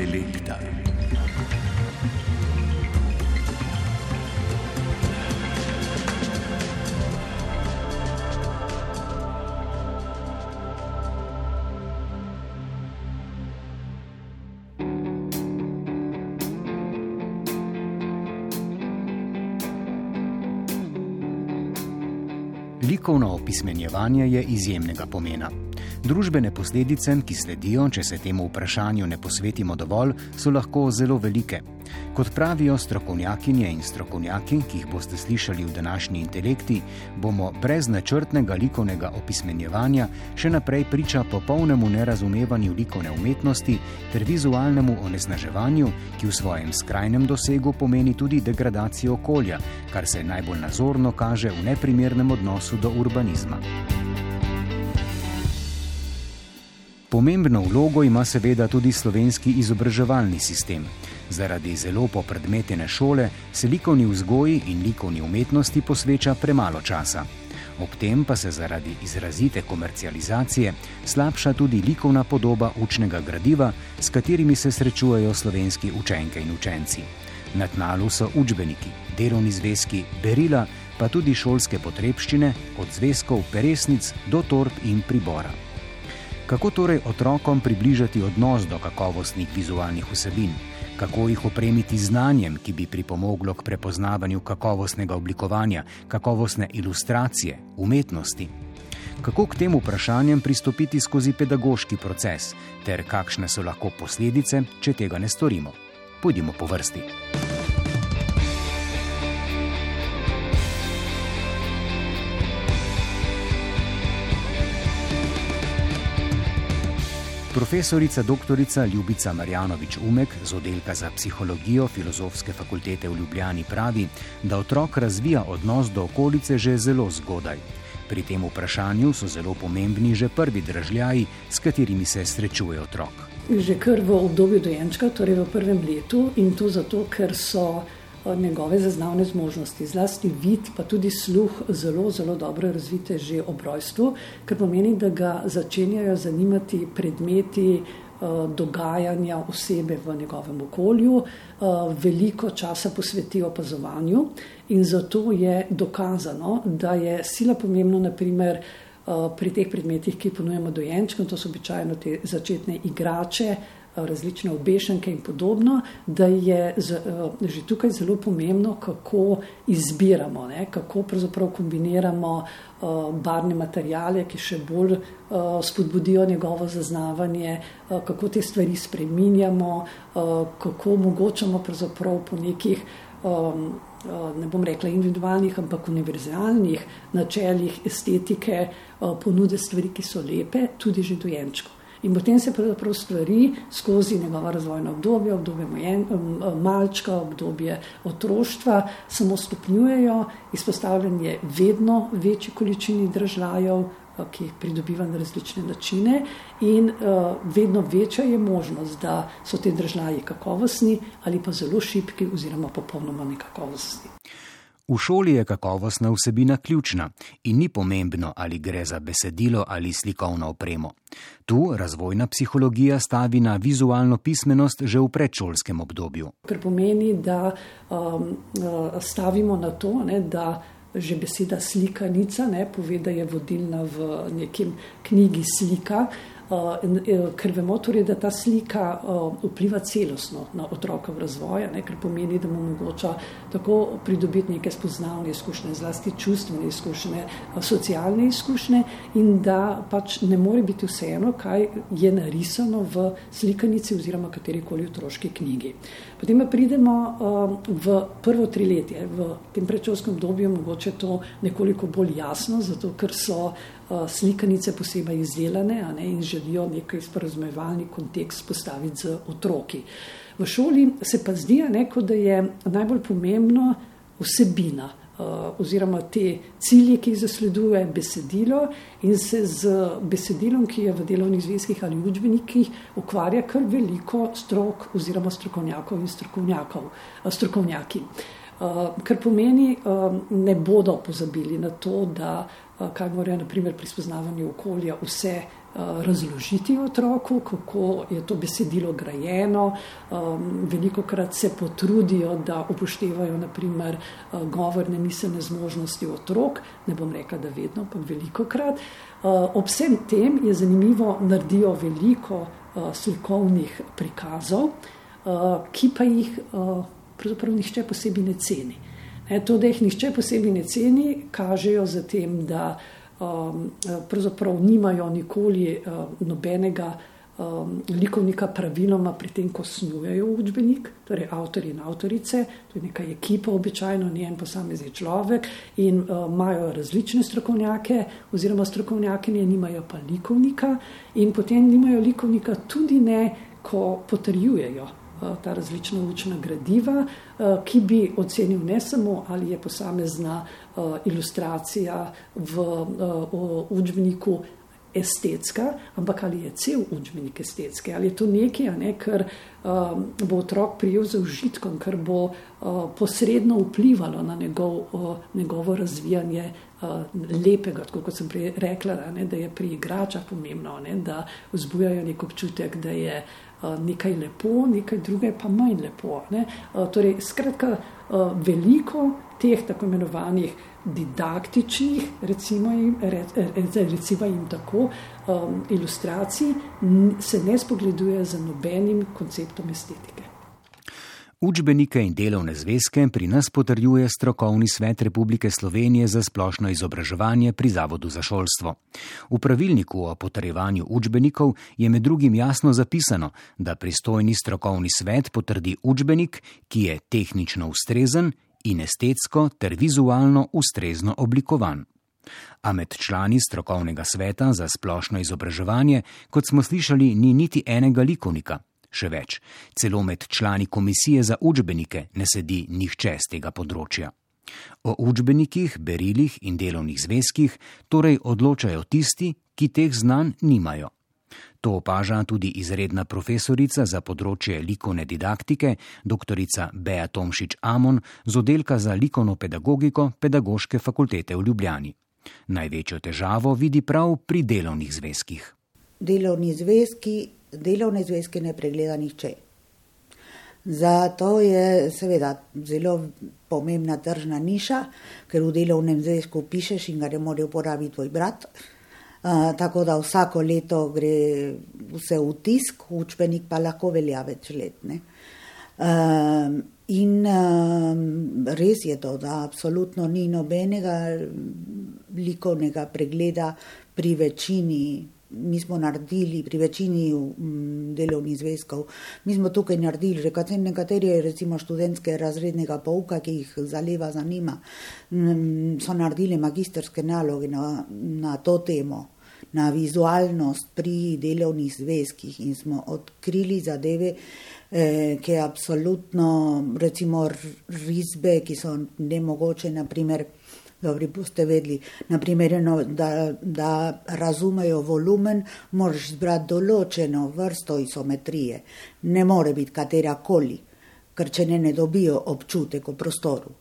Intelekta. Likovno opismenjevanje je izjemnega pomena. Družbene posledice, ki sledijo, če se temu vprašanju ne posvetimo dovolj, so lahko zelo velike. Kot pravijo strokovnjakinje in strokovnjaki, ki jih boste slišali v današnji intelekti, bomo brez načrtnega likovnega opismenjevanja še naprej priča popolnemu nerazumevanju likovne umetnosti ter vizualnemu onesnaževanju, ki v svojem skrajnem dosegu pomeni tudi degradacijo okolja, kar se najbolj nazorno kaže v neprimernem odnosu do urbanizma. Pomembno vlogo ima seveda tudi slovenski izobraževalni sistem. Zaradi zelo popredmetene šole se likovni vzgoji in likovni umetnosti posveča premalo časa. Ob tem pa se zaradi izrazite komercializacije slabša tudi likovna podoba učnega gradiva, s katerimi se srečujejo slovenski učenke in učenci. Na tnalu so učbeniki, delovni zvezki, berila, pa tudi šolske potrebščine, od zvezkov, peresnic do torb in pribora. Kako torej otrokom približati odnos do kakovostnih vizualnih vsebin, kako jih opremiti znanjem, ki bi pripomoglo k prepoznavanju kakovostnega oblikovanja, kakovostne ilustracije, umetnosti? Kako k tem vprašanjem pristopiti skozi pedagoški proces, ter kakšne so lahko posledice, če tega ne storimo? Pojdimo po vrsti. Profesorica dr. Ljubica Marjanovič Umek z oddelka za psihologijo Filozofske fakultete v Ljubljani pravi, da otrok razvija odnos do okolice že zelo zgodaj. Pri tem vprašanju so zelo pomembni že prvi dražljaji, s katerimi se srečuje otrok. Že kar v obdobju dojenčka, torej v prvem letu, in to zato, ker so njegove zaznavne zmožnosti, zlasti vid, pa tudi sluh, zelo, zelo dobro razvite že ob rojstvu, kar pomeni, da ga začenjajo zanimati predmeti, eh, dogajanja osebe v njegovem okolju, eh, veliko časa posveti opazovanju in zato je dokazano, da je sila pomembna, naprimer. Eh, pri teh predmetih, ki jih ponujemo dojenčkom, to so običajno te začetne igrače, različne obešenke in podobno, da je uh, že tukaj zelo pomembno, kako izbiramo, ne, kako pravzaprav kombiniramo uh, barvne materijale, ki še bolj uh, spodbudijo njegovo zaznavanje, kako te stvari spreminjamo, kako omogočamo pravzaprav po nekih. Um, Ne bom rekla individualnih, ampak univerzalnih načeljih estetike, ponude stvari, ki so lepe, tudi že dojenčko. In potem se pravzaprav stvari skozi njegovo razvojno obdobje, obdobje mojen, malčka, obdobje otroštva, samo stopnjujejo, izpostavljen je vedno večji količini držav, ki jih pridobiva na različne načine, in uh, vedno večja je možnost, da so te državi kakovostni ali pa zelo šipki, oziroma popolnoma nekakovostni. V šoli je kakovostna vsebina ključna in ni pomembno, ali gre za besedilo ali slikovno opremo. Tu razvojna psihologija stavi na vizualno pismenost že v predšolskem obdobju. Kar pomeni, da um, uh, stavimo na to, ne, da že beseda slikanica ne, pove, da je vodilna v nekem knjigi slika. Eh, ker vemo, torej, da ta slika vpliva celostno na otrokov razvoj, ne, ker pomeni, da mu omogoča tako pridobiti neke spoznavne izkušnje, zlasti čustvene izkušnje, socialne izkušnje, in da pač ne more biti vseeno, kaj je narisano v slikanici oziroma katerikoli otroški knjigi. Potem pa pridemo v prvo triletje, v tem predšolskem obdobju, mogoče to nekoliko bolj jasno, zato ker so slikanice posebej izdelane ne, in želijo nekaj sporazumevalni kontekst postaviti z otroki. V šoli se pa zdi, ne, da je najbolj pomembno vsebina oziroma te cilje, ki jih zasleduje besedilo in se z besedilom, ki je v delovnih zvezkih ali učbenikih, ukvarja kar veliko strok oziroma strokovnjakov in strokovnjakov, strokovnjaki. Kar pomeni, ne bodo pozabili na to, da kaj morajo naprimer pri spoznavanju okolja vse razložiti otroku, kako je to besedilo grajeno. Veliko krat se potrudijo, da upoštevajo naprimer govorne miselne zmožnosti otrok, ne bom rekla, da vedno, pa veliko krat. Ob vsem tem je zanimivo, naredijo veliko slikovnih prikazov, ki pa jih pravzaprav nihče posebej ne ceni. To, da jih nihče posebej ne ceni, kažejo za tem, da um, pravzaprav nimajo nikoli uh, nobenega um, likovnika praviloma pri tem, ko snujejo učbenik, torej avtori in avtorice, to je neka ekipa, običajno ni en posamezni človek in uh, imajo različne strokovnjake, oziroma strokovnjakinje nimajo pa likovnika in potem nimajo likovnika tudi ne, ko potrjujejo ta različna učna gradiva, eh, ki bi ocenil ne samo, ali je posamezna eh, ilustracija v učbeniku estetska, ampak ali je cel učbenik estetski, ali je to nekaj, ne, kar bo otrok prijel za užitkom, kar bo posredno vplivalo na njegov, njegovo razvijanje lepega, tako kot sem prej rekla, ne, da je pri igračah pomembno, ne, da vzbujajo nek občutek, da je nekaj lepo, nekaj druge pa manj lepo. Ne. Torej, skratka, veliko teh tako imenovanih didaktičnih, recimo jim, recimo jim tako, ilustracij se ne spogleduje z nobenim konceptom estetike. Učbenike in delovne zvezke pri nas potrjuje Strokovni svet Republike Slovenije za splošno izobraževanje pri Zavodu za šolstvo. V pravilniku o potrjevanju učbenikov je med drugim jasno zapisano, da pristojni strokovni svet potrdi učbenik, ki je tehnično ustrezen in estetsko ter vizualno ustrezno oblikovan. A med člani strokovnega sveta za splošno izobraževanje, kot smo slišali, ni niti enega likovnika. Še več, celo med člani komisije za učbenike ne sedi nihče z tega področja. O učbenikih, berilih in delovnih zvezkih torej odločajo tisti, ki teh znanj nimajo. To opaža tudi izredna profesorica za področje likovne didaktike, dr. Bea Tomšič Amon z oddelka za likovno pedagogiko Pedagoške fakultete v Ljubljani. Največjo težavo vidi prav pri delovnih zvezkih. Delovni zvezki delovne zvezke ne pregleda nihče. Zato je seveda zelo pomembna tržna niša, ker v delovnem zvezku pišeš in ga ne more uporabiti tvoj brat. Uh, tako da vsako leto gre vse v tisk, učbenik pa lahko velja več let. Uh, in uh, res je to, da absolutno ni nobenega likovnega pregleda pri večini mi smo naredili pri večini mm, delovnih zvezkov, mi smo tukaj naredili, že nekateri, recimo študentske razrednega pouka, ki jih zaleva zanima, mm, so naredili magisterske naloge na, na to temo, na vizualnost pri delovnih zvezkih in smo odkrili zadeve, eh, ki je absolutno, recimo risbe, ki so nemogoče, naprimer, Dobri boste vedeli, naprimer, eno, da, da razumejo volumen, moraš zbrati določeno vrsto isometrije. Ne more biti katera koli, ker če ne, ne dobijo občutek v prostoru.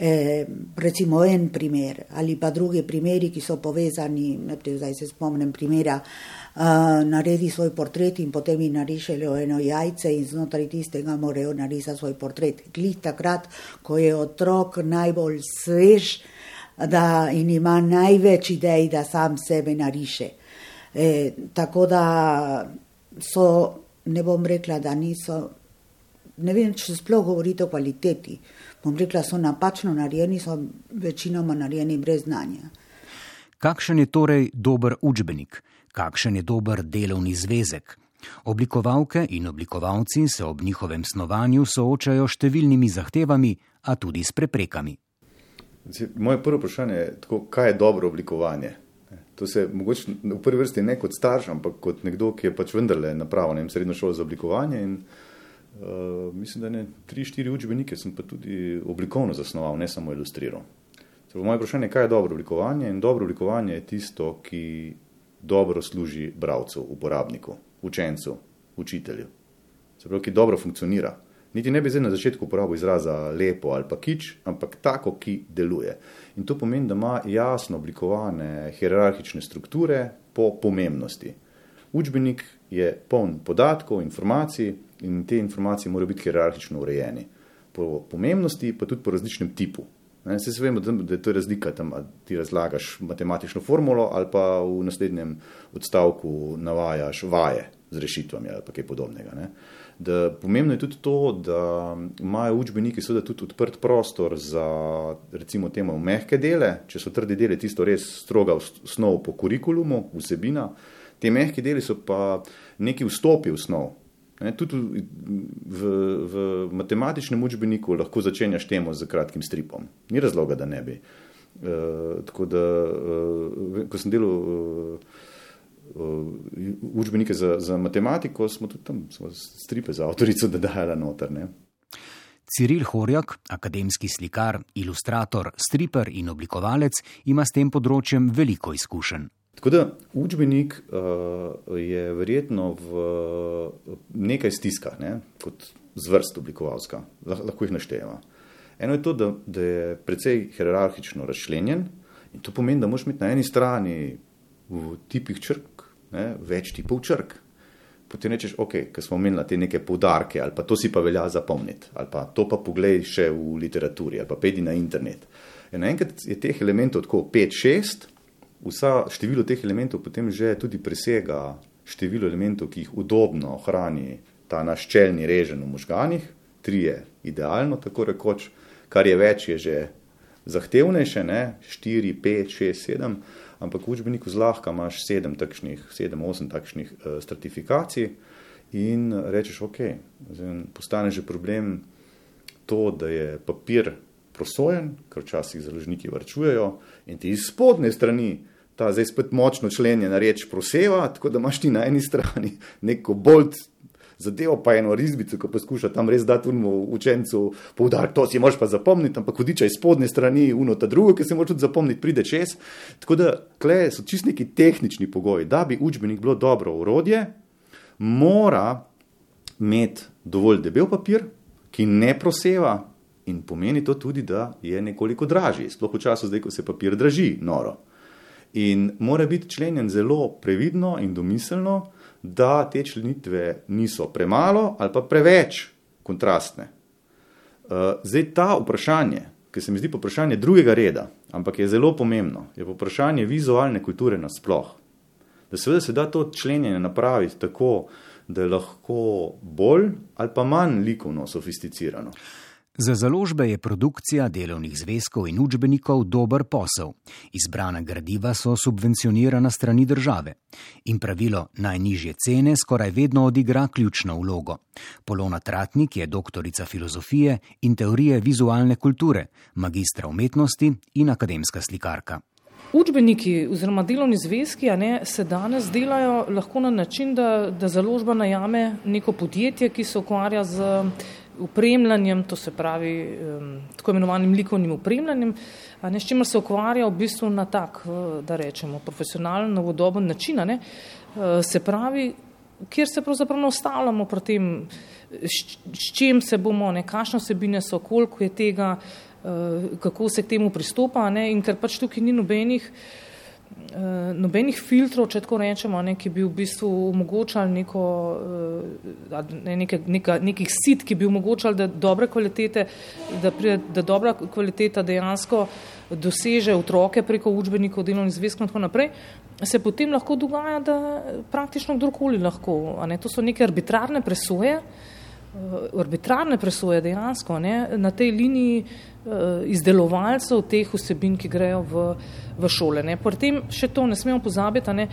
E, recimo en primer ali pa drugi primeri, ki so povezani, naprej, zdaj se spomnim primera, uh, naredi svoj portret in potem jim narišejo eno jajce in znotraj tistega morajo narisati svoj portret. Glih takrat, ko je otrok najbolj svež, da in ima največ idej, da sam sebe nariše. E, tako da so, ne bom rekla, da niso, ne vem, če sploh govorite o kvaliteti. Bom rekla, so napačno narejeni, so večinoma narejeni brez znanja. Kakšen je torej dober učbenik? Kakšen je dober delovni zvezek? Oblikovalke in oblikovalci se ob njihovem snovanju soočajo številnimi zahtevami, a tudi s preprekami. Moje prvo vprašanje je, tako, kaj je dobro oblikovanje. To se mogoče v prvi vrsti ne kot starš, ampak kot nekdo, ki je pač vendarle napravil ne, srednjo šolo za oblikovanje. In, uh, mislim, da ne tri, štiri učbenike sem pa tudi oblikovno zasnoval, ne samo ilustriral. Zdaj, moje vprašanje je, kaj je dobro oblikovanje. In dobro oblikovanje je tisto, ki dobro služi bravcu, uporabniku, učencu, učitelju. Se pravi, ki dobro funkcionira. Niti ne bi zdaj na začetku uporabil izraza lepo ali pa kič, ampak tako, ki deluje. In to pomeni, da ima jasno oblikovane hierarhične strukture po pomembnosti. Učbenik je poln podatkov, informacij in te informacije morajo biti hierarhično urejeni. Po pomembnosti, pa tudi po različnem tipu. Vse se vemo, da je to razlika, tam ti razlagaš matematično formulo ali pa v naslednjem odstavku navajaš vaje z rešitvami ali kaj podobnega. Ne? Da, pomembno je tudi to, da imajo učbeniki tudi odprt prostor za recimo temu mehke dele, če so trdi deli tisto res stroga snov po kurikulumu, vsebina, te mehke deli so pa neki vstopi v snov. Ne, tudi v, v, matematičnem učbeniku lahko začenjaš temo z kratkim stripom. Ni razloga, da ne bi. Uh, tako da, uh, ko sem delal uh, učbenike za, za matematiko, smo tudi tam smo stripe za avtorico dodajali noter. Ne. Ciril Horjak, akademski slikar, ilustrator, striper in oblikovalec, ima s tem področjem veliko izkušenj. Tako da učbenik uh, je verjetno v nekaj stiskah, ne, kot zvrst oblikovalska, lahko jih naštejemo. Eno je to, da, da je precej hierarhično razčlenjen in to pomeni, da moraš imeti na eni strani v tipih črk ne, več tipov črk. Potem rečeš, ok, ker smo imeli te neke poudarke, ali pa to si pa velja zapomniti, ali pa to pa poglej še v literaturi, ali pa pedi na internet. In naenkrat je teh elementov tako 5-6, vsa število teh elementov potem že tudi presega število elementov, ki jih udobno hrani ta naš čelni režen v možganih, tri je idealno, tako rekoč, kar je več, je že zahtevnejše, ne? 4, 5, 6, 7, ampak v učbeniku zlahka imaš 7, takšnih, 7 8 takšnih uh, stratifikacij in rečeš, ok, zdaj postane že problem to, da je papir prosojen, ker včasih založniki varčujejo in ti iz spodne strani ta zdaj spet močno členjena reč proseva, tako da imaš ti na eni strani neko bolj zadevo, pa eno risbico, ki poskuša tam res dati učencu poudariti, to si moraš pa zapomniti, ampak hudiča iz spodnje strani, uno ta drugo, ki se moraš tudi zapomniti, pride čez. Tako da kle so čist neki tehnični pogoji, da bi učbenik bilo dobro urodje, mora imeti dovolj debel papir, ki ne proseva. In pomeni to tudi, da je nekoliko dražji, sploh v času, zdaj, ko se papir draži, noro. In mora biti členjen zelo previdno in domiselno, da te členitve niso premalo ali pa preveč kontrastne. Uh, zdaj ta vprašanje, ki se mi zdi vprašanje drugega reda, ampak je zelo pomembno, je vprašanje vizualne kulture nasploh. Da seveda se da to členjenje napraviti tako, da je lahko bolj ali pa manj likovno sofisticirano. Za založbe je produkcija delovnih zvezkov in učbenikov dober posel. Izbrana gradiva so subvencionirana strani države. In pravilo najnižje cene skoraj vedno odigra ključno vlogo. Polona Tratnik je doktorica filozofije in teorije vizualne kulture, magistra umetnosti in akademska slikarka. Učbeniki oziroma delovni zvezki ne, se danes delajo lahko na način, da, da založba najame neko podjetje, ki se ukvarja z upremljanjem, to se pravi um, tako imenovanim likovnim upremljanjem, a ne s čimer se ukvarja v bistvu na tak, da rečemo, profesionalen, novodoben način, ne, uh, se pravi, kjer se pravzaprav ne ostavljamo pri tem, s, čim se bomo, ne, kakšne sebine so, koliko je tega, uh, kako se k temu pristopa, ne, in ker pač tukaj ni nobenih uh, nobenih filtrov, če tako rečemo, ne, ki bi v bistvu omogočali neko, uh, ne, neke, neka, nekih sit, ki bi omogočali, da dobre kvalitete, da, pride, da dobra kvaliteta dejansko doseže otroke preko učbenikov, delovnih zvezkov in tako naprej, se potem lahko dogaja, da praktično kdorkoli lahko. Ne, to so neke arbitrarne presoje. Arbitrarne presoje dejansko ne, na tej liniji uh, izdelovalcev teh vsebin, ki grejo v, v šole. Ne. Pri tem še to ne smemo pozabiti, ne,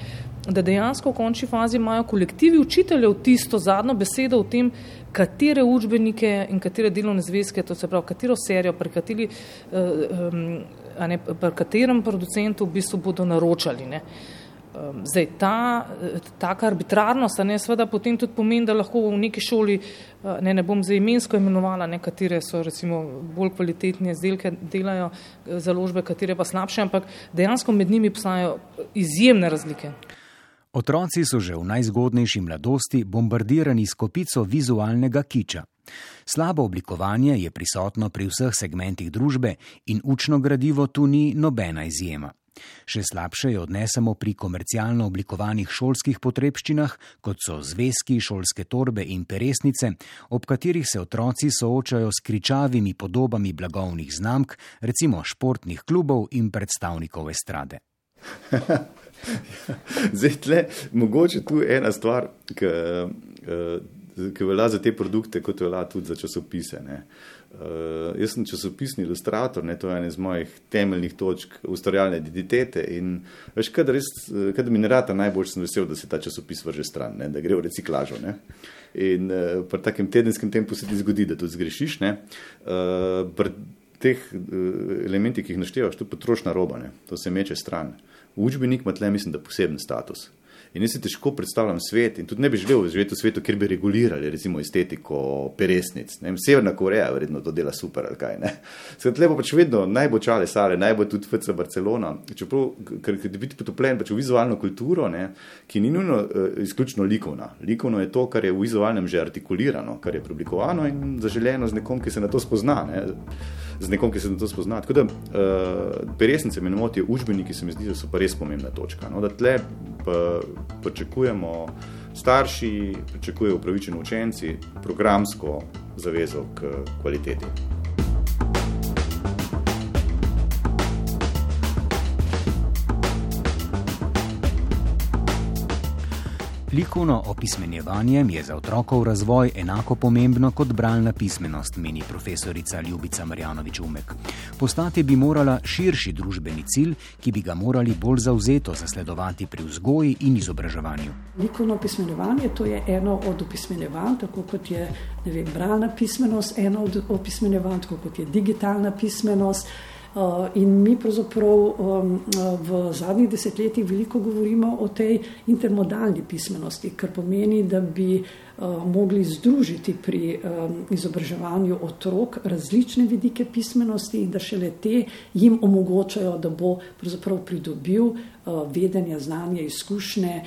da dejansko v končni fazi imajo kolektivi učiteljev tisto zadnjo besedo o tem, katere učbenike in katere delovne zvezke, to se pravi, katero serijo, pri, kateri, uh, um, ne, pri katerem producentu v bistvu bodo naročali. Ne. Um, zdaj, ta taka arbitrarnost, ne, seveda potem tudi pomeni, da lahko v neki šoli, uh, ne, ne bom zdaj imensko imenovala, nekatere so recimo bolj kvalitetne izdelke, delajo uh, založbe, katere pa slabše, ampak dejansko med njimi obstajajo izjemne razlike. Otroci so že v najzgodnejši mladosti bombardirani s kopico vizualnega kiča. Slabo oblikovanje je prisotno pri vseh segmentih družbe in učno gradivo tu ni nobena izjema. Še slabše jo odnesemo pri komercialno oblikovanih šolskih potrebščinah, kot so zvezki, šolske torbe in peresnice, ob katerih se otroci soočajo s kričavimi podobami blagovnih znamk, recimo športnih klubov in predstavnikov estrade. Zdaj, tle, mogoče tu je ena stvar, ki ki velja za te produkte, kot velja tudi za časopise. Uh, jaz sem časopisni ilustrator, ne, to je ena iz mojih temeljnih točk ustvarjalne identitete. In veš, kadar, res, kadar mi ne rata, najbolj sem vesel, da se ta časopis vrže stran, ne, da gre v reciklažo. Ne. In uh, pri takem tedenskem tempu se ti zgodi, da to zgrešiš. Uh, pri teh uh, elementih, ki jih naštevaš, to je potrošna roba, ne, to se meče stran. Učbenik ima tle, mislim, da poseben status. In jaz si težko predstavljam svet, in tudi ne bi želel živeti v svetu, kjer bi regulirali, recimo, estetiko peresnic. Ne? Severna Koreja, verjetno, to dela super, ali kaj. Skratka, lepo pač vedno najbolj čale sale, najbolj tudi FC Barcelona. Čeprav, ker je biti potopljen pač v vizualno kulturo, ne? ki ni nujno uh, izključno likovna. Likovno je to, kar je v vizualnem že artikulirano, kar je preoblikovano in zaželjeno z nekom, ki se na to spozna. Ne? Z nekom, ki se na to spozna. Tako da uh, peresnice, me ne motijo, učbeniki se mi zdi, da so pa res pomembna točka. No? Pričakujemo starši, pričakujejo upravičeni učenci programsko zavezo k kvaliteti. Likovno opismenjevanje je za otrokov razvoj enako pomembno kot bralna pismenost, meni profesorica Ljubica Marjanovič Umek. Postati bi morala širši družbeni cilj, ki bi ga morali bolj zauzeto zasledovati pri vzgoji in izobraževanju. Likovno opismenjevanje to je eno od opismenjevanj, tako kot je vem, bralna pismenost, eno od opismenjevanj, tako kot je digitalna pismenost. Uh, in mi pravzaprav uh, v zadnjih desetletjih veliko govorimo o tej intermodalni pismenosti, kar pomeni, da bi uh, mogli združiti pri izobraževanju otrok različne vidike pismenosti in da šele te jim omogočajo, da bo pravzaprav pridobil vedenje, znanje, izkušnje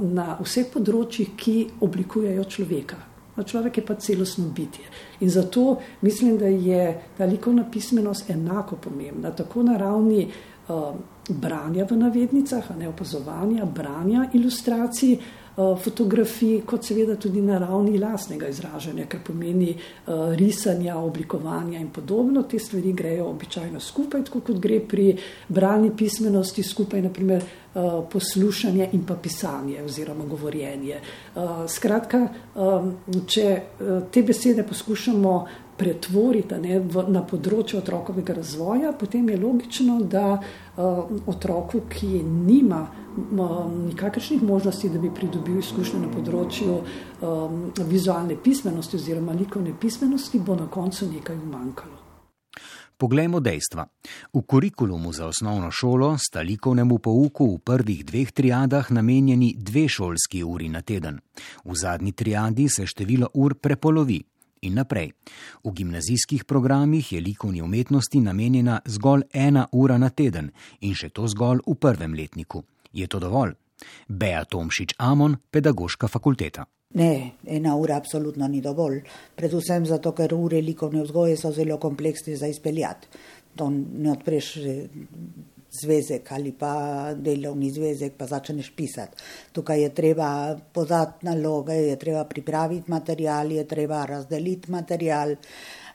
na vseh področjih, ki oblikujejo človeka. No, človek je pa celostno bitje. In zato mislim, da je ta likovna pismenost enako pomembna, tako na ravni uh, branja v navednicah, ne opazovanja, branja ilustracij, uh, fotografij, kot seveda tudi na ravni lastnega izražanja, kar pomeni uh, risanja, oblikovanja in podobno. Te stvari grejo običajno skupaj, tako kot gre pri branji pismenosti skupaj, naprimer. Eh, poslušanje in pa pisanje oziroma govorjenje. Eh, skratka, eh, če te besede poskušamo pretvoriti ne, v, na področje otrokovega razvoja, potem je logično, da otroku, ki nima nikakršnih možnosti, da bi pridobil izkušnje na področju vizualne pismenosti oziroma likovne pismenosti, bo na koncu nekaj umankalo. Poglejmo dejstva. V kurikulumu za osnovno šolo sta likovnemu pouku v prvih dveh triadah namenjeni dve šolski uri na teden. V zadnji triadi se število ur prepolovi. In naprej. V gimnazijskih programih je likovni umetnosti namenjena zgolj ena ura na teden in še to zgolj v prvem letniku. Je to dovolj? Bea Tomšič Amon, pedagoška fakulteta. Ne, ena ura absolutno ni dovolj. Predvsem zato, ker ure likovne vzgoje so zelo kompleksne za izpeljati. To ne odpreš zvezek ali pa delovni zvezek, pa začneš pisati. Tukaj je treba podati naloge, je treba pripraviti material, je treba razdeliti material,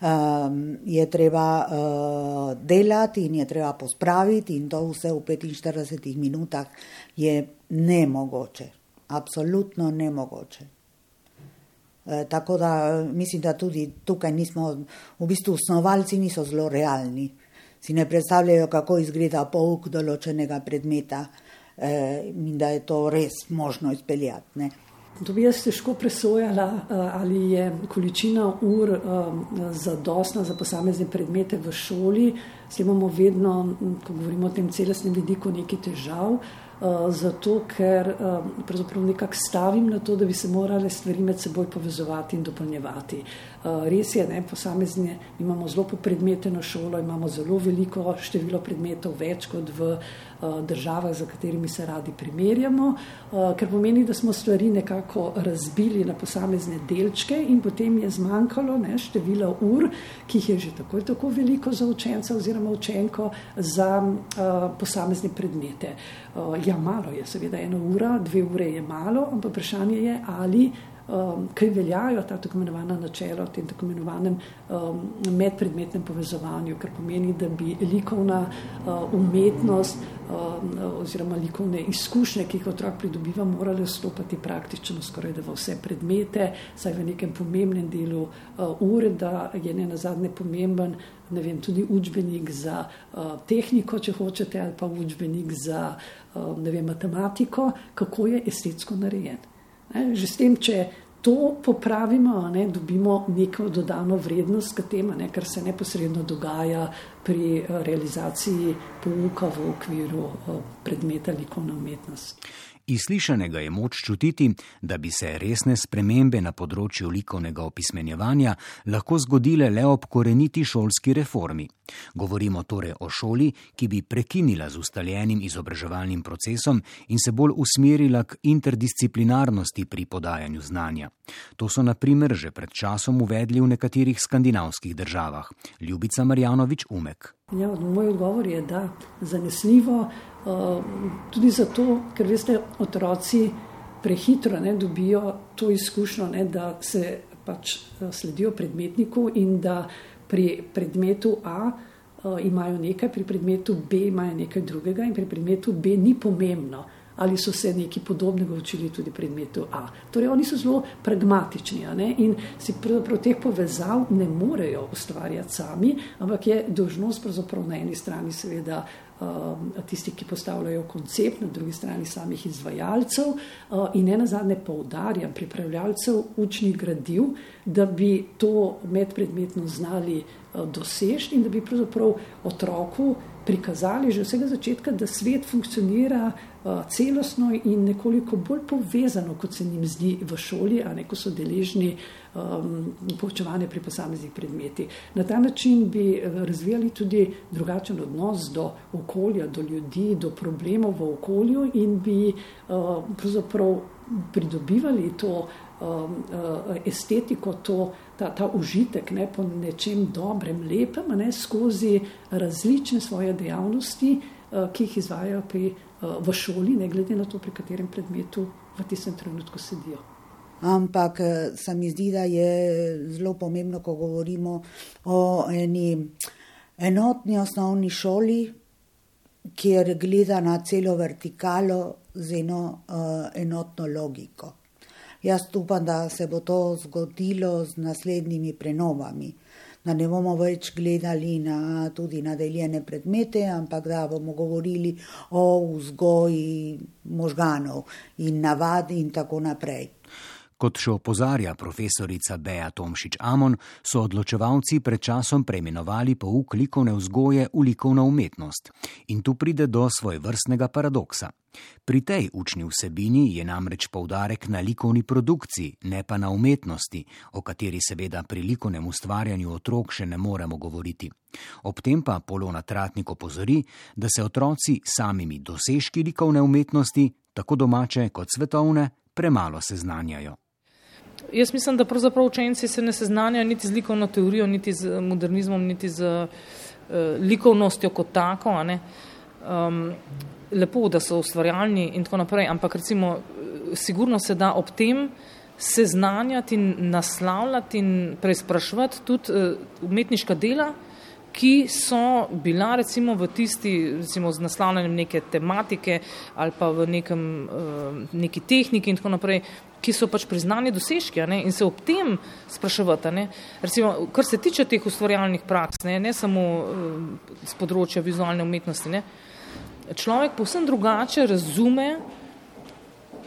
um, je treba uh, delati in je treba pospraviti in to vse v 45 minutah je nemogoče. Absolutno nemogoče. E, tako da mislim, da tudi tukaj nismo, v bistvu osnovalci niso zelo realni. Si ne predstavljajo, kako izgleda pouk določenega predmeta e, in da je to res možno izpeljati. Ne. To bi jaz težko presojala, e, ali je količina ur zadostna za posamezne predmete v šoli. s tem imamo vedno, ko govorimo o tem celostnem vidiku, nekaj težav. Uh, zato, ker uh, pravzaprav nekako stavim na to, da bi se morale stvari med seboj povezovati in dopolnjevati. Uh, res je, ne, posamezne, imamo zelo popredmeteno šolo, imamo zelo veliko število predmetov, več kot v Eh, državah, za katerimi se radi primerjamo, eh, ker pomeni, da smo stvari nekako razbili na posamezne delčke in potem je zmanjkalo ne, število ur, ki jih je že tako in tako veliko za učenca oziroma učenko za uh, posamezne predmete. Uh, ja, malo je, seveda, ena ura, dve ure je malo, ampak vprašanje je, ali um, kaj veljajo ta tako imenovana načela o tem tako imenovanem um, medpredmetnem povezovanju, kar pomeni, da bi likovna uh, umetnost um, oziroma likovne izkušnje, ki jih otrok pridobiva, morale vstopati praktično skoraj da v vse predmete, saj v nekem pomembnem delu uh, ure, da je ne nazadnje pomemben ne vem, tudi učbenik za uh, tehniko, če hočete, ali pa učbenik za uh, vem, matematiko, kako je estetsko narejen. Že s tem, če to popravimo, ne, dobimo neko dodano vrednost k temu, kar se neposredno dogaja pri eh, realizaciji pouka v okviru eh, predmeta likovna umetnost. Iz slišanega je moč čutiti, da bi se resne spremembe na področju likovnega opismenjevanja lahko zgodile le ob koreniti šolski reformi. Govorimo torej o šoli, ki bi prekinila z ustaljenim izobraževalnim procesom in se bolj usmerila k interdisciplinarnosti pri podajanju znanja. To so na primer že pred časom uvedli v nekaterih skandinavskih državah. Ljubica Marjanovič Umek. Ja, moj odgovor je, da zanesljivo tudi zato, ker veste, otroci prehitro ne, dobijo to izkušnjo, ne, da se pač uh, sledijo predmetniku in da pri predmetu A uh, imajo nekaj, pri predmetu B imajo nekaj drugega in pri predmetu B ni pomembno ali so se nekaj podobnega učili tudi v predmetu A. Torej, oni so zelo pragmatični in si teh povezav ne morejo ustvarjati sami, ampak je dožnost na eni strani seveda um, tisti, ki postavljajo koncept, na drugi strani samih izvajalcev uh, in ne nazadnje poudarjam pripravljalcev učnih gradiv, da bi to medpredmetno znali uh, doseči in da bi pravzaprav otroku prikazali že od vsega začetka, da svet funkcionira uh, celostno in nekoliko bolj povezano, kot se jim zdi v šoli, a ne ko so deležni um, poučevanja pri posameznih predmetih. Na ta način bi uh, razvijali tudi drugačen odnos do okolja, do ljudi, do problemov v okolju in bi uh, pridobivali to um, estetiko, to ta, ta užitek ne, po nečem dobrem, lepem, ne, skozi različne svoje dejavnosti, uh, ki jih izvajajo pri, uh, v šoli, ne glede na to, pri katerem predmetu v tistem trenutku sedijo. Ampak uh, se mi zdi, da je zelo pomembno, ko govorimo o eni enotni osnovni šoli, kjer gleda na celo vertikalo z eno uh, enotno logiko. Jaz upam, da se bo to zgodilo z naslednjimi prenovami, da ne bomo več gledali na tudi nadeljene predmete, ampak da bomo govorili o vzgoji možganov in navadi in tako naprej. Kot še opozarja profesorica Bea Tomšič Amon, so odločevalci pred časom preimenovali pouk likovne vzgoje v likovno umetnost. In tu pride do svojvrstnega paradoksa. Pri tej učni vsebini je namreč poudarek na likovni produkciji, ne pa na umetnosti, o kateri seveda pri likovnem ustvarjanju otrok še ne moremo govoriti. Ob tem pa Polona Tratnik opozori, da se otroci samimi dosežki likovne umetnosti, tako domače kot svetovne, premalo seznanjajo. Jaz mislim, da pravzaprav učenci se ne seznanjajo niti z likovno teorijo, niti z modernizmom, niti z uh, likovnostjo kot tako. Um, lepo, da so ustvarjalni in tako naprej, ampak recimo, sigurno se da ob tem seznanjati in naslavljati in preizpraševati tudi uh, umetniška dela, ki so bila recimo v tisti, recimo z naslavljanjem neke tematike ali pa v nekem, uh, neki tehniki in tako naprej, ki so pač priznani dosežki ne, in se ob tem spraševati. Ne. Recimo, kar se tiče teh ustvarjalnih praks, ne, ne samo z uh, področja vizualne umetnosti, ne, človek povsem drugače razume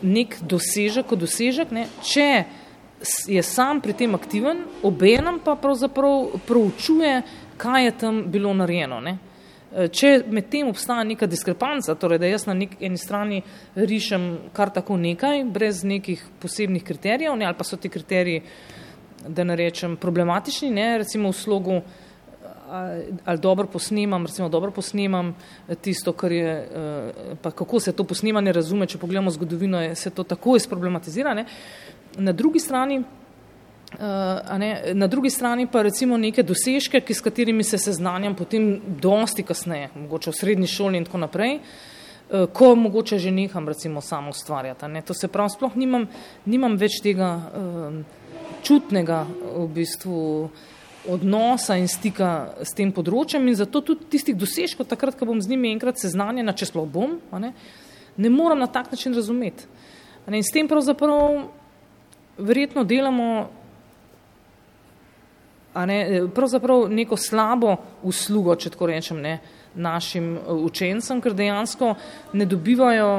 nek dosežek kot dosežek, ne, če je sam pri tem aktiven, obenem pa pravzaprav proučuje, kaj je tam bilo narejeno. Ne. Če med tem obstaja neka diskrepanca, torej da jaz na nek, eni strani rišem kar tako nekaj, brez nekih posebnih kriterijev, ne, ali pa so ti kriteriji, da ne rečem, problematični, ne, recimo v slogu, ali dobro posnemam, recimo dobro posnemam tisto, kar je, pa kako se to posnemanje razume, če pogledamo zgodovino, je, se to tako izproblematizira. Ne. Na drugi strani, Uh, ne, na drugi strani pa recimo neke dosežke, ki, s katerimi se seznanjam potem dosti kasneje, mogoče v srednji šoli in tako naprej, uh, ko mogoče že neham recimo samo ustvarjati. Ne. To se pravi, sploh nimam, nimam več tega uh, čutnega v bistvu odnosa in stika s tem področjem in zato tudi tistih dosežkov, takrat, ko bom z njimi enkrat seznanjena, če sploh bom, ne, ne moram na tak način razumeti. Ne, in s tem pravzaprav verjetno delamo ne, pravzaprav neko slabo uslugo, če tako rečem, ne, našim uh, učencem, ker dejansko ne dobivajo,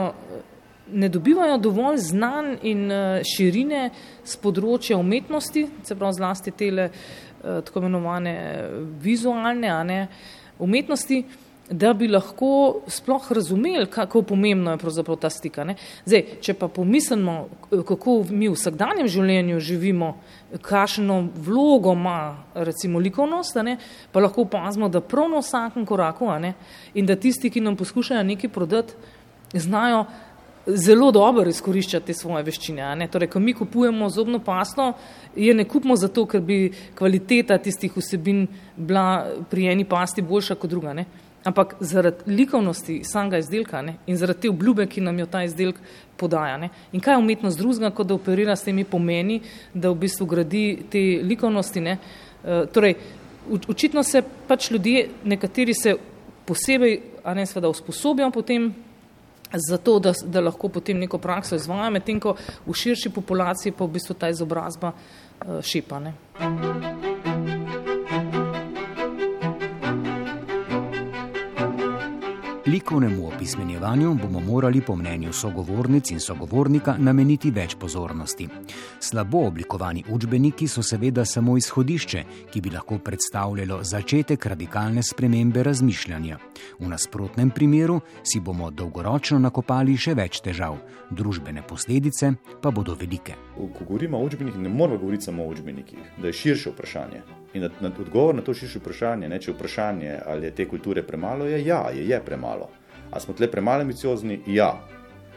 ne dobivajo dovolj znanj in uh, širine z področja umetnosti, se pravi zlasti tele uh, tako imenovane vizualne ne, umetnosti, da bi lahko sploh razumeli, kako pomembno je pravzaprav ta stika. Ne. Zdaj, če pa pomislimo, kako mi v vsakdanjem življenju živimo, kakšno vlogo ima recimo likovnost, ne, pa lahko opazimo, da prav na vsakem koraku ne, in da tisti, ki nam poskušajo nekaj prodati, znajo zelo dobro izkoriščati te svoje veščine. Ne. Torej, ko mi kupujemo zobno pasto, je ne kupimo zato, ker bi kvaliteta tistih vsebin bila pri eni pasti boljša kot druga. Ne ampak zaradi likovnosti samega izdelka ne, in zaradi te obljube, ki nam jo ta izdelek podaja. Ne. In kaj je umetnost drugega, kot da operira s temi pomeni, da v bistvu gradi te likovnosti. Ne. E, torej, očitno se pač ljudje, nekateri se posebej, a ne seveda, usposobijo potem zato, da, da lahko potem neko prakso izvajajo, medtem ko v širši populaciji pa v bistvu ta izobrazba uh, Likovnemu opismenjevanju bomo morali po mnenju sogovornic in sogovornika nameniti več pozornosti. Slabo oblikovani učbeniki so seveda samo izhodišče, ki bi lahko predstavljalo začetek radikalne spremembe razmišljanja. V nasprotnem primeru si bomo dolgoročno nakopali še več težav, družbene posledice pa bodo velike. Ko govorimo o učbenikih, ne moramo govoriti samo o učbenikih, da je širše vprašanje. In na, na odgovor na to širše vprašanje, ne, če je vprašanje, ali je te kulture premalo, je ja, je, je premalo. Ali smo tle premalo ambiciozni? Ja.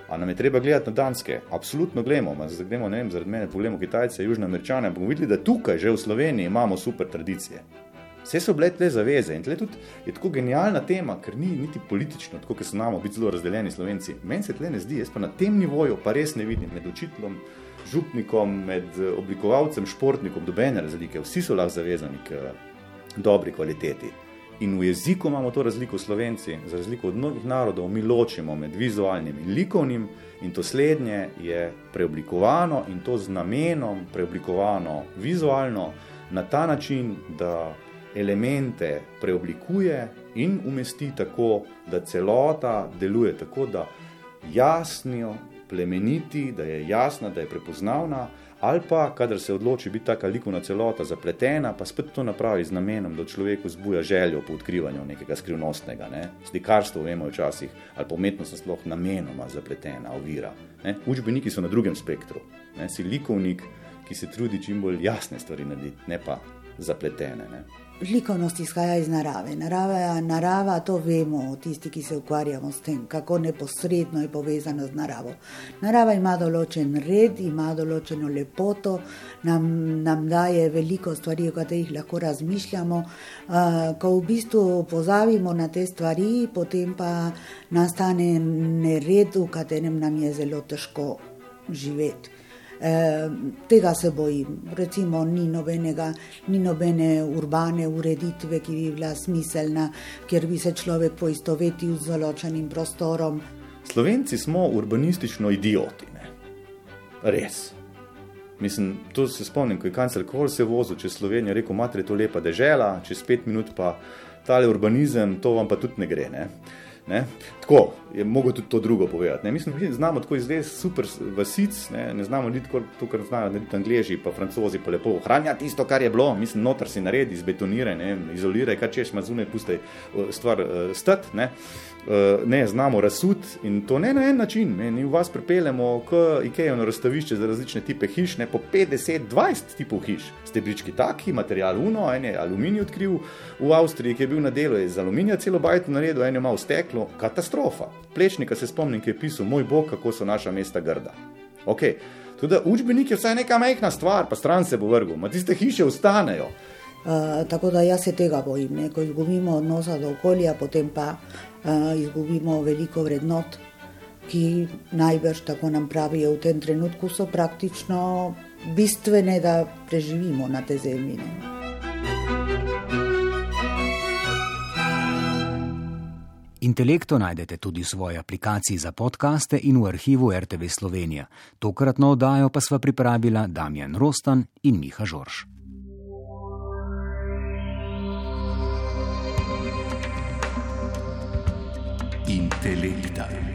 A nam je treba gledati na Danske? Absolutno gledamo. Zdaj gremo, ne vem, zaradi mene pogledamo Kitajce, Južne Američane, bomo videli, da tukaj že v Sloveniji imamo super tradicije. Vse so bile tle zaveze in tle tudi je tako genialna tema, ker ni niti politično, tako kot so nam biti zelo razdeljeni Slovenci. Meni se tle ne zdi, jaz pa na tem nivoju pa res ne vidim med učiteljem župnikom, med oblikovalcem, športnikom, dobene razlike, vsi so lahko zavezani k dobri kvaliteti. In v jeziku imamo to razliko slovenci, za razliko od mnogih narodov, mi ločimo med vizualnim in likovnim, in to slednje je preoblikovano in to z namenom preoblikovano vizualno na ta način, da elemente preoblikuje in umesti tako, da celota deluje tako, da jasno plemeniti, da je jasna, da je prepoznavna, ali pa, kadar se odloči biti taka likovna celota zapletena, pa spet to napravi z namenom, da človeku zbuja željo po odkrivanju nekega skrivnostnega. Ne? Slikarstvo vemo včasih, ali pa umetnost sploh namenoma zapletena, ovira. Ne? Učbeniki so na drugem spektru. Ne? Si likovnik, ki se trudi čim bolj jasne stvari narediti, ne pa zapletene. Ne? Likovnost izhaja iz narave. Narava, narava, to vemo, tisti, ki se ukvarjamo s tem, kako neposredno je povezana z naravo. Narava ima določen red, ima določeno lepoto, nam, nam daje veliko stvari, o katerih lahko razmišljamo. Uh, ko v bistvu pozavimo na te stvari, potem pa nastane nered, v katerem nam je zelo težko živeti. Eh, tega se bojim. Recimo, ni, nobenega, ni nobene urbane ureditve, ki bi bila smiselna, kjer bi se človek poistovetil z določenim prostorom. Slovenci smo urbanistično idioti. Ne? Res. Mislim, to se spomnim, ko je kancler Kohl se vozil čez Slovenijo, rekel: Mater je to lepa dežela, čez pet minut pa tale urbanizem, to vam pa tudi ne gre. Ne? Ne? Tako je mogoče tudi to drugo povedati. Ne? Mislim, znamo tako izvesti super vasic, ne, ne znamo niti to, kar znajo narediti angliži, pa francozi, pa lepo ohranjati tisto, kar je bilo. Mislim, noter si naredi, izbetoniraj, izoliraj, kar češ, ima zunaj, pusti stvar uh, stati. Eh, ne znamo razsut in to ne na en način. Ne. Mi vas pripeljemo k IKEA na razstavišče za različne type hiš, ne po 50, 20 tipov hiš. Stebrički taki, material uno, en je aluminij odkril v Avstriji, ki je bil na delu iz aluminija celo bajto naredil, en je malo steklo, katastrofa. Plečnika se spomnim, ki je pisal, moj bog, kako so naša mesta grda. Okay. Tudi učbenik je vsaj neka majhna stvar, pa stran se bo vrgel, ma tiste hiše ostanejo. Uh, tako da jaz se tega bojim, ne? ko izgubimo odnosa do okolja, potem pa uh, izgubimo veliko vrednot, ki najbrž, tako nam pravijo, v tem trenutku so praktično bistvene, da preživimo na tej zemlji. Ne? Intelekto najdete tudi v svoji aplikaciji za podkaste in v arhivu RTV Slovenija. Tokratno oddajo pa sva pripravila Damjan Rostan in Miha Žorž. Intelekta.